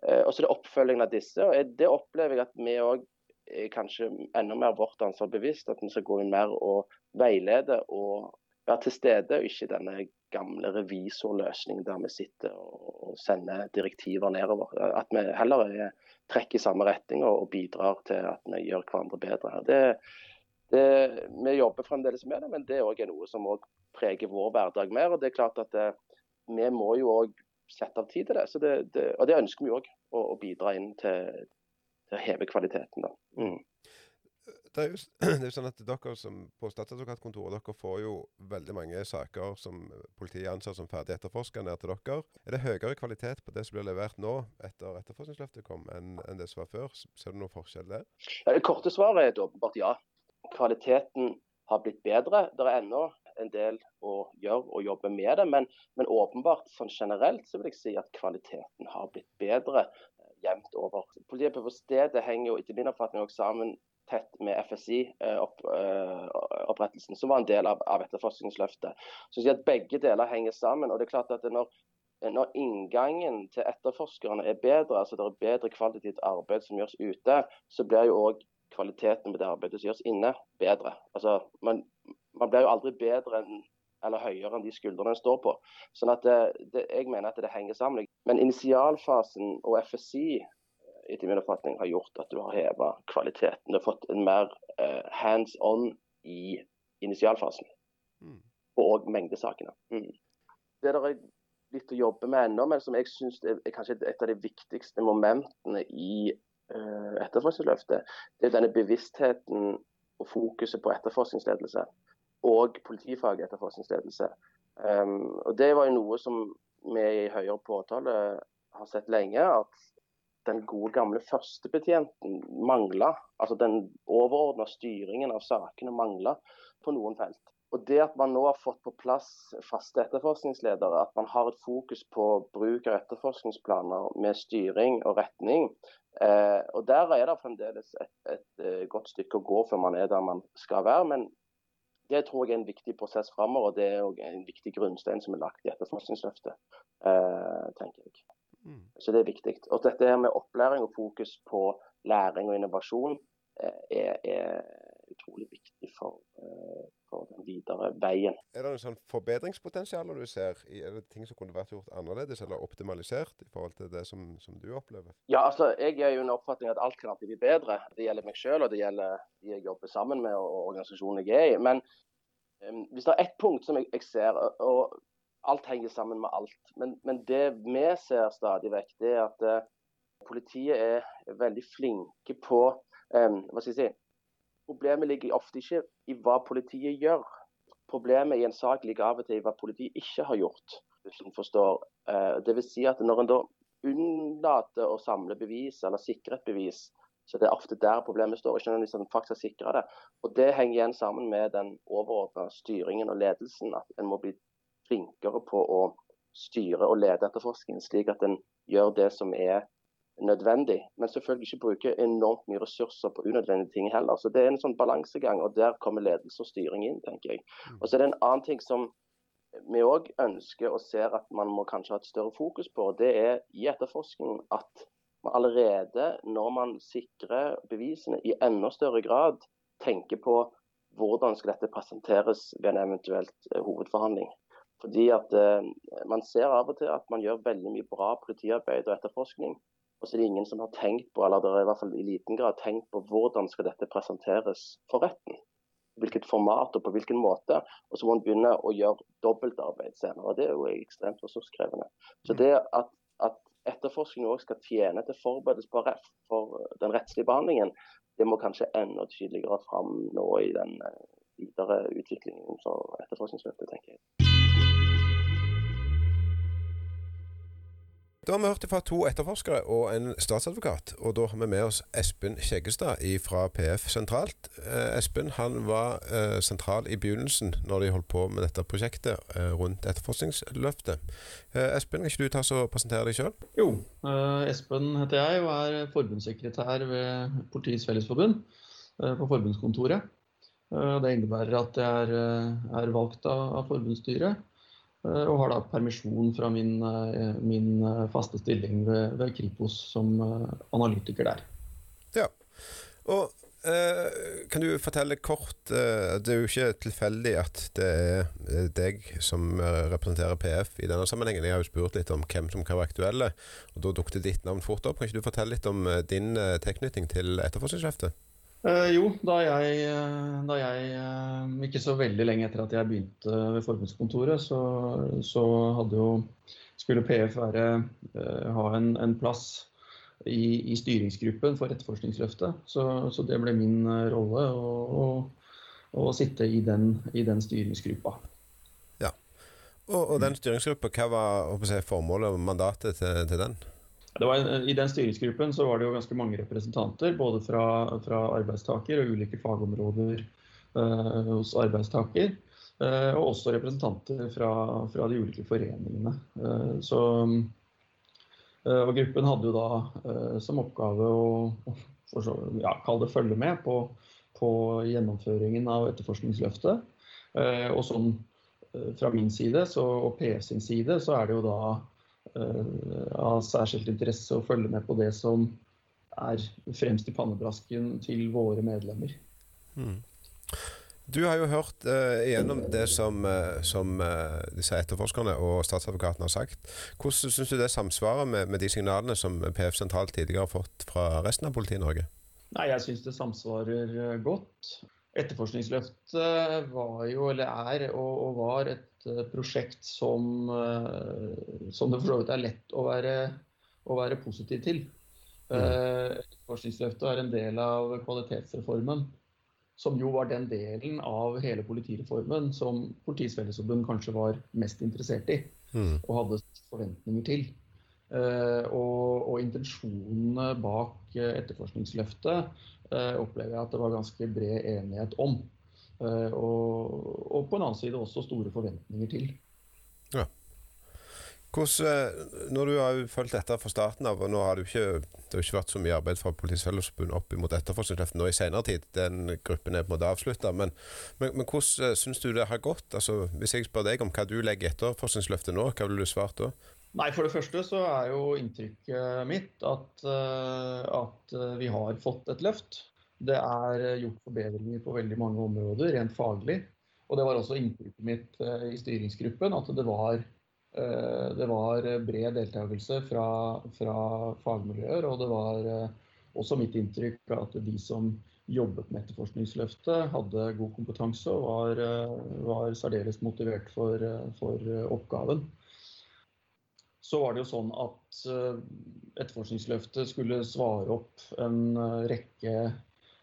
Eh, og så er det oppfølgingen av disse. og Det opplever jeg at vi òg er kanskje enda mer vårt ansvar bevisst. At vi skal gå inn mer og veilede og være til stede, og ikke denne gamle revisorløsningen der vi sitter og sender direktiver nedover. At vi heller trekker i samme retning og bidrar til at vi gjør hverandre bedre. Det, det, vi jobber fremdeles med det, men det er også noe som også preger vår hverdag mer. og det er klart at det, Vi må jo òg sette av tid til det. det, det og det ønsker vi òg, å, å, bidra inn til, til, å heve kvaliteten. da. Mm. Det er, jo, [clears throat] det er jo sånn at dere som På statsadvokatkontoret dere får jo veldig mange saker som politiet anser som ferdig etterforska ned til dere. Er det høyere kvalitet på det som blir levert nå etter etterforskningsløftet kom, enn, enn det som var før? Ser du noen forskjell der? Det korte svaret er åpenbart ja. Kvaliteten har blitt bedre. Det er ennå en del å gjøre og jobbe med det. Men, men, åpenbart sånn generelt så vil jeg si at kvaliteten har blitt bedre eh, jevnt over. Politiet på stedet henger jo etter min oppfatning også sammen tett med FSI-opprettelsen, eh, som var en del av, av etterforskningsløftet. Så at Begge deler henger sammen. og det er klart at når, når inngangen til etterforskerne er bedre, altså det er bedre kvalitativt arbeid som gjøres ute, så blir jo òg kvaliteten på det arbeidet som gjøres inne, bedre. Altså, man, man blir jo aldri bedre enn eller høyere enn de skuldrene en står på. Sånn at det, det, Jeg mener at det henger sammen. Men initialfasen og FSI etter min oppfatning har gjort at du har heva kvaliteten. Du har fått en mer uh, hands on i initialfasen. Mm. Og mengdesakene. Mm. Det der er litt å jobbe med ennå, men som jeg syns er, kanskje et av de viktigste momentene i etterforskningsløftet, det er denne bevisstheten og fokuset på etterforskningsledelse og politifaget etterforskningsledelse. Um, og Det var jo noe som vi i høyere påtale har sett lenge, at den gode gamle førstebetjenten mangla. Altså den overordna styringen av sakene mangla på noen felt. Og Det at man nå har fått på plass faste etterforskningsledere, at man har et fokus på bruk av etterforskningsplaner med styring og retning, eh, og Der er det fremdeles et, et, eh, godt stykke å gå før man er der man skal være. Men det tror jeg er en viktig prosess framover. Det er også en viktig grunnstein som er lagt i etterforskningsløftet, eh, tenker jeg. Mm. Så det er viktig. Og dette her med opplæring og fokus på læring og innovasjon eh, er, er, utrolig viktig for, eh, for, den videre veien. Er det noe sånn forbedringspotensial du ser? Er det ting som kunne vært gjort annerledes eller optimalisert i forhold til det som, som du opplever? Ja, altså Jeg er jo en oppfatning at alt kan alltid bli bedre. Det gjelder meg selv og det gjelder de jeg jobber sammen med og organisasjonen jeg er i. Men um, hvis det er ett punkt som jeg, jeg ser, og alt henger sammen med alt, men, men det vi ser stadig vekk, det er at uh, politiet er veldig flinke på um, hva skal jeg si, Problemet ligger ofte ikke i hva politiet gjør. Problemet i en sak ligger av og til i hva politiet ikke har gjort. hvis du forstår. Eh, vil si at Når en da unnlater å samle bevis eller sikre et bevis, så det er ofte der problemet står, ikke når man faktisk sikrer det. Og Det henger igjen sammen med den overordna styringen og ledelsen. At en må bli flinkere på å styre og lede etterforskningen, slik at en gjør det som er nødvendig. Men selvfølgelig ikke bruke enormt mye ressurser på unødvendige ting heller. Så Det er en sånn balansegang, og der kommer ledelse og styring inn, tenker jeg. Mm. Og så er det en annen ting som vi òg ønsker og ser at man må kanskje ha et større fokus på, det er i etterforskningen at man allerede når man sikrer bevisene, i enda større grad tenker på hvordan skal dette presenteres ved en eventuelt eh, hovedforhandling. Fordi at eh, Man ser av og til at man gjør veldig mye bra politiarbeid og etterforskning. Og så er det ingen som har tenkt på, eller det er i hvert fall i liten grad tenkt på hvordan skal dette presenteres for retten hvilket format og på hvilken måte. Og så må en begynne å gjøre dobbeltarbeid senere. og Det er jo ekstremt ressurskrevende. Så det at, at etterforskning òg skal tjene til forberedelse på for den rettslige behandlingen, det må kanskje enda tydeligere fram nå i den eh, videre utviklingen for etterforskningsløpet, tenker jeg. Da har vi hørt fra to etterforskere og en statsadvokat. Og da har vi med oss Espen Skjeggestad fra PF sentralt. Eh, Espen han var eh, sentral i begynnelsen når de holdt på med dette prosjektet eh, rundt etterforskningsløftet. Espen, kan ikke du ta og presentere deg sjøl? Jo, Espen heter jeg og er forbundssekretær ved Politiets Fellesforbund på forbundskontoret. Det innebærer at jeg er, valgt av, forbundsstyret og har da permisjon fra min, eh, min eh, faste stilling ved, ved, Kripos som analytiker der. Ja, og eh, kan du fortelle kort eh, Det er jo ikke tilfeldig at det er deg som representerer PF i denne sammenhengen. Jeg har jo spurt litt om hvem som kan være aktuelle, og da dukket ditt navn fort opp. Kan ikke du fortelle litt om din tilknytning til etterforskningsskjeftet? Uh, jo, da jeg, eh, da jeg, uh, ikke så veldig lenge etter at jeg begynte ved forbundskontoret, så, så jo, skulle PF være, uh, ha en, en plass i, i, styringsgruppen for etterforskningsløftet. Så, så det ble min rolle å, å, å sitte i den, i den, styringsgruppa. Ja, Og, og den styringsgruppa, hva var si, formålet og mandatet til, til den? En, I den styringsgruppen så var det jo ganske mange representanter, både fra, fra arbeidstaker og ulike fagområder uh, hos arbeidstaker. Uh, og også representanter fra, fra de ulike foreningene. Uh, så, og gruppen hadde jo da som oppgave å, så, ja, følge med på, på gjennomføringen av etterforskningsløftet. og sånn fra min side så, og PF sin side så er det jo da Eh, av særskilt interesse å følge med på det som er fremst i pannebrasken til våre medlemmer. Mm. Du har jo hørt uh, igjennom det som, uh, som uh, disse etterforskerne og statsadvokaten har sagt. Hvordan syns du det samsvarer med, med, de signalene som PF sentralt tidligere har fått fra resten av politiet i Norge? Nei, Jeg syns det samsvarer godt. Etterforskningsløftet var jo, eller er og, og var et Eh, prosjekt som, eh, som det for så vidt er lett å være, å være positiv til. Mm. Etterforskningsløftet er en del av kvalitetsreformen, som jo var den delen av hele politireformen som Politiets Fellesforbund kanskje var mest interessert i mm. og hadde forventninger til. Og, og intensjonene bak etterforskningsløftet opplever jeg at det var ganske bred enighet om. Eh, og, og, på en annen side også store forventninger til. Ja. Hvordan, eh, når du har fulgt dette fra starten av, og nå har det jo ikke, det ikke vært så mye arbeid fra Politiets Fellesforbund opp mot etterforskningsløftet nå i senere tid, den gruppen er på en måte avslutta, men, men, men, hvordan eh, syns du det har gått? Altså, hvis jeg spør deg om hva du legger i etterforskningsløftet nå, hva ville du svart da? Nei, For det første så er jo inntrykket mitt at, at vi har fått et løft. Det er eh, gjort forbedringer på veldig mange områder, rent faglig. Og det var også inntrykket mitt eh, i styringsgruppen at det var, eh, det var bred deltakelse fra, fra, fagmiljøer. Og det var også mitt inntrykk at de som jobbet med etterforskningsløftet, hadde god kompetanse og var, var særdeles motivert for, for, oppgaven. Så var det jo sånn at etterforskningsløftet skulle svare opp en rekke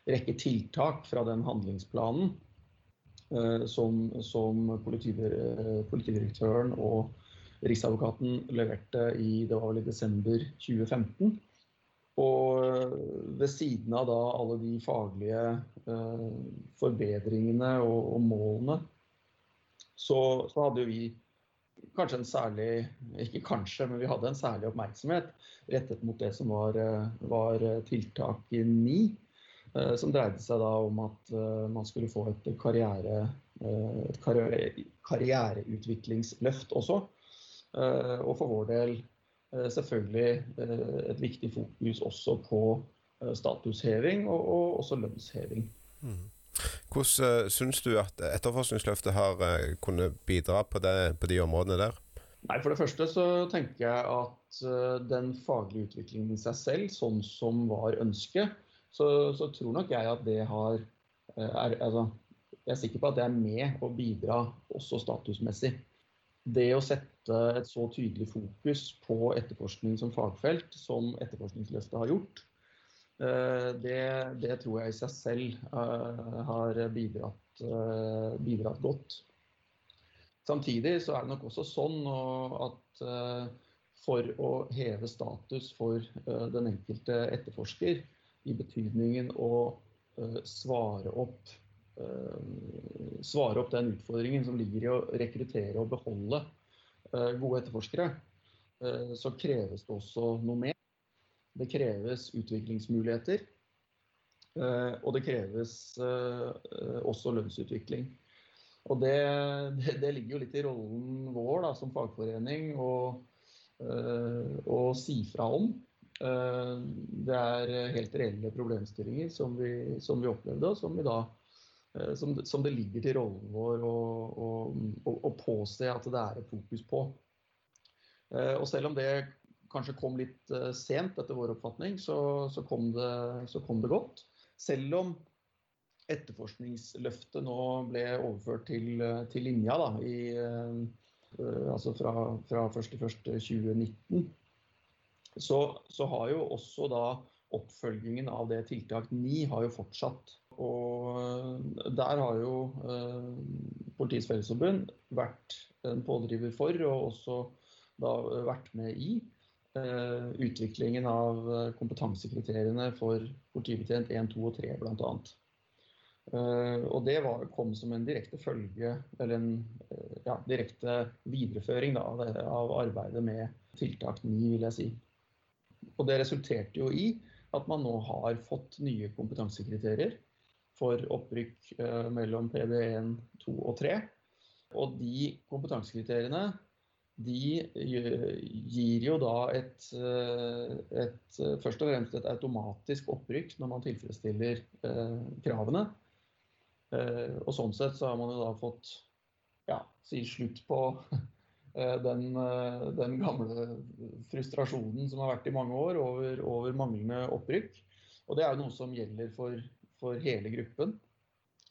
rekke tiltak fra den handlingsplanen eh, som, som politidirektøren og Riksadvokaten leverte i, det var vel i desember 2015. Og eh, ved siden av da alle de faglige eh, forbedringene og, og målene, så, så, hadde jo vi kanskje en særlig Ikke kanskje, men vi hadde en særlig oppmerksomhet rettet mot det som var, var tiltak 9. Eh, som dreide seg da om at eh, man skulle få et karriere, et karriereutviklingsløft også. Og for vår del selvfølgelig et viktig fokus også på statusheving og, og også lønnsheving. Mm. Hvordan uh, syns du at etterforskningsløftet har uh, kunnet bidra på, det, på, de områdene der? Nei, For det første så tenker jeg at uh, den faglige utviklingen i seg selv, sånn som var ønsket, så, så tror nok jeg at det har er, altså, Jeg er sikker på at det er med å bidra også statusmessig. Det å sette et så tydelig fokus på etterforskning som fagfelt, som Etterforskningsløftet har gjort, Eh, det, det, tror jeg i seg selv eh, har bidratt, eh, bidratt, godt. Samtidig så er det nok også sånn at for å heve status for den enkelte etterforsker, i betydningen å svare opp, svare opp den utfordringen som ligger i å rekruttere og beholde gode etterforskere, så kreves det også noe mer. Det kreves utviklingsmuligheter. Eh, og det kreves eh, også lønnsutvikling. Og [laughs] det, det, ligger jo litt i rollen vår da, som fagforening å, eh, å si fra om. Det er helt reelle problemstillinger som vi, som vi opplevde, og som, da, som, som, det ligger til rollen vår å, å, å, påse at det er et fokus på. Og selv om det kanskje kom litt uh, sent etter vår oppfatning, så, så, kom det, så, kom det, godt. Selv om etterforskningsløftet nå ble overført til, til linja da, i, uh, altså fra, fra 1.1.2019, så, så har jo også da oppfølgingen av det tiltak 9 har jo fortsatt. Og der har jo eh, Politiets Fellesforbund vært en pådriver for, og også da vært med i. Eh, utviklingen av eh, kompetansekriteriene for politibetjent 1, 2 og 3 bl.a. Uh, og det var, kom som en direkte følge, eller en ja, direkte videreføring da, av arbeidet med tiltak 9, vil jeg si. Og det resulterte jo i at man nå har fått nye kompetansekriterier for opprykk mellom PD1, 2 og 3. Og de kompetansekriteriene de gir jo da et, eh, et, eh, først og fremst et automatisk opprykk når man tilfredsstiller eh, kravene. Eh, og sånn sett så har man jo da fått ja, si slutt på [laughs] eh, den, eh, den, gamle frustrasjonen som har vært i mange år over, over manglende opprykk. Og det er jo noe som gjelder for, for hele gruppen,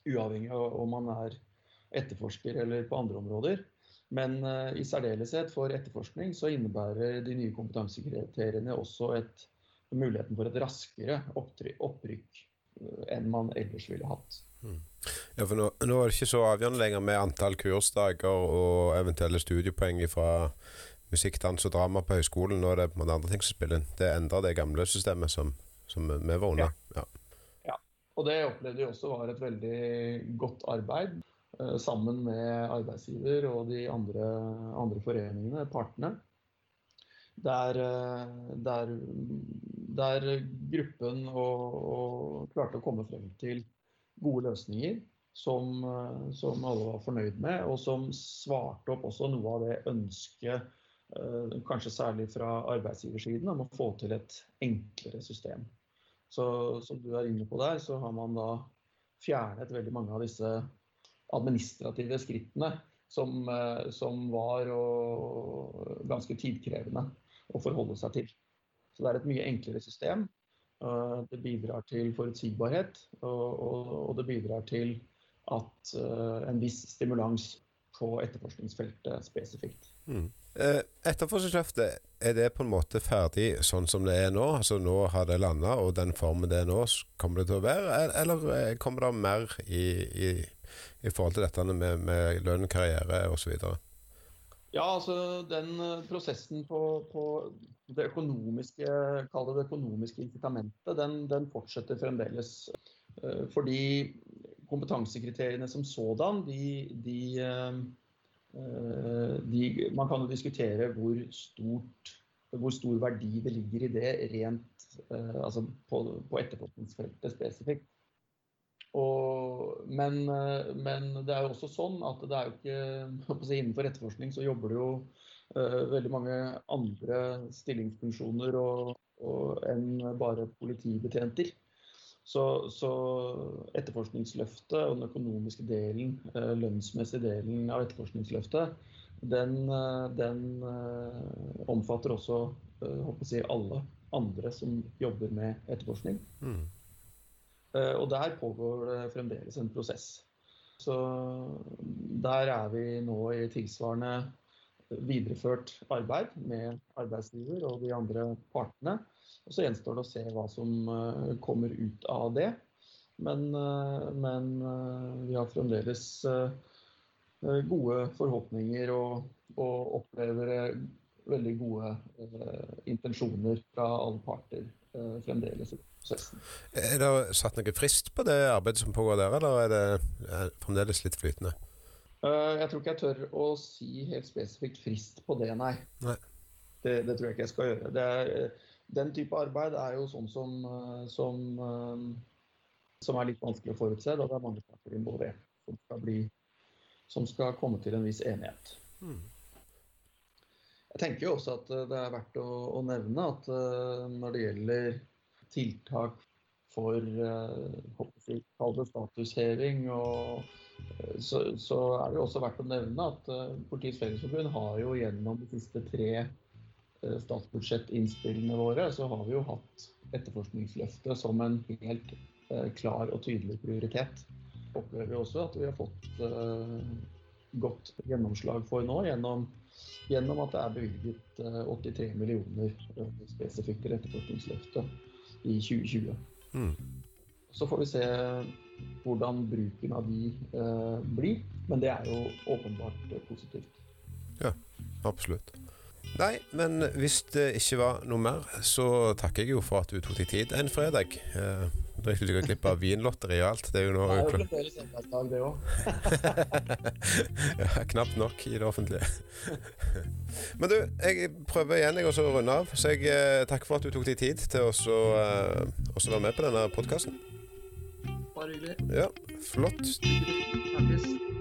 uavhengig av om man er etterforsker eller på andre områder. Men uh, i særdeleshet for etterforskning så innebærer de nye kompetansekriteriene også et, muligheten for et raskere opprykk uh, enn man ellers ville hatt. Mm. Ja, for nå, nå, er det ikke så avgjørende lenger med antall kursdager og eventuelle studiepoeng fra musikk, dans og drama på høyskolen. Nå er det mange andre ting som spiller inn. Det endrer det gamle systemet som, som vi var under. Ja. ja. Og det opplevde vi også var et veldig godt arbeid. Eh, sammen med arbeidsgiver og de andre, andre foreningene, partene. Der, eh, der, der gruppen og, og klarte å komme frem til gode løsninger som, eh, som, alle var fornøyd med, og som svarte opp også noe av det ønsket, kanskje særlig fra arbeidsgiversiden, om å få til et enklere system. Så som du er inne på der, så har man da fjernet veldig mange av disse administrative skrittene som, eh, som var ganske tidkrevende å forholde seg til. Så det er et mye enklere system. Eh, det bidrar til forutsigbarhet, og, og, og det bidrar til at uh, en viss stimulans på etterforskningsfeltet spesifikt. Mm. Eh, etterforskningsløftet, er det på en måte ferdig sånn som det er nå? Altså Nå har det landa, og den formen det er nå, kommer det til å være? Eller kommer det mer i, i i forhold til dette med, med lønn, karriere osv.? Ja, altså den eh, prosessen på, på det økonomiske, kall det det økonomiske incitamentet, den, den fortsetter fremdeles. Eh, fordi kompetansekriteriene som sådan, de, de, eh, de Man kan jo diskutere hvor, stort, hvor stor verdi det ligger i det rent altså på, på etterforskningsfeltet spesifikt. Og, men, eh, men, det er jo også sånn at det er jo ikke si, Innenfor etterforskning så jobber det jo uh, veldig mange andre stillingsfunksjoner og, og enn bare politibetjenter. Så, så, etterforskningsløftet og den økonomiske delen, uh, lønnsmessige delen av etterforskningsløftet, den, uh, den omfatter også si, alle andre som jobber med etterforskning. Mm. Eh, og der pågår det fremdeles en prosess. Så der er vi nå i tilsvarende videreført arbeid med arbeidsgiver og de andre partene. Og så gjenstår det å se hva som eh, kommer ut av det. Men, eh, men vi har fremdeles gode forhåpninger og, og opplever veldig gode intensjoner fra alle parter fremdeles. Er det satt noen frist på det arbeidet som pågår der, eller er det er fremdeles litt flytende? Uh, jeg tror ikke jeg tør å si helt spesifikt frist på det, nei. nei. Det, det, tror jeg ikke jeg skal gjøre. Er, den type arbeid er jo sånn som, eh, som, eh, som, er litt vanskelig å forutse. Da det er mange parter involvert som skal, bli, som skal komme til en viss enighet. Mm. Jeg tenker jo også at det er verdt å, å nevne at når det gjelder tiltak for uh, statusheving. Og, uh, så, så, er det også verdt å nevne at uh, Politiets Fellesforbund har jo gjennom de siste tre uh, statsbudsjettinnspillene våre, så har vi jo hatt etterforskningsløftet som en helt klar og tydelig prioritet. Opplever vi også at vi har fått godt gjennomslag for nå gjennom, gjennom at det er bevilget 83 millioner spesifikt til etterforskningsløftet i 2020. Mm. Så får vi se hvordan bruken av de eh, blir, men det er jo åpenbart eh, positivt. Ja, absolutt. Nei, men hvis det ikke var noe mer, så takker jeg jo for at du tok deg tid en fredag. Eh, da ikke du glipp av vinlotteri og alt. Det er jo nå òg. [laughs] ja, knapt nok i det offentlige. [laughs] Men du, jeg prøver igjen jeg også å runde av. Så jeg eh, takker for at du tok deg tid til å eh, være med på denne podkasten. Bare hyggelig. Ja, flott. Til.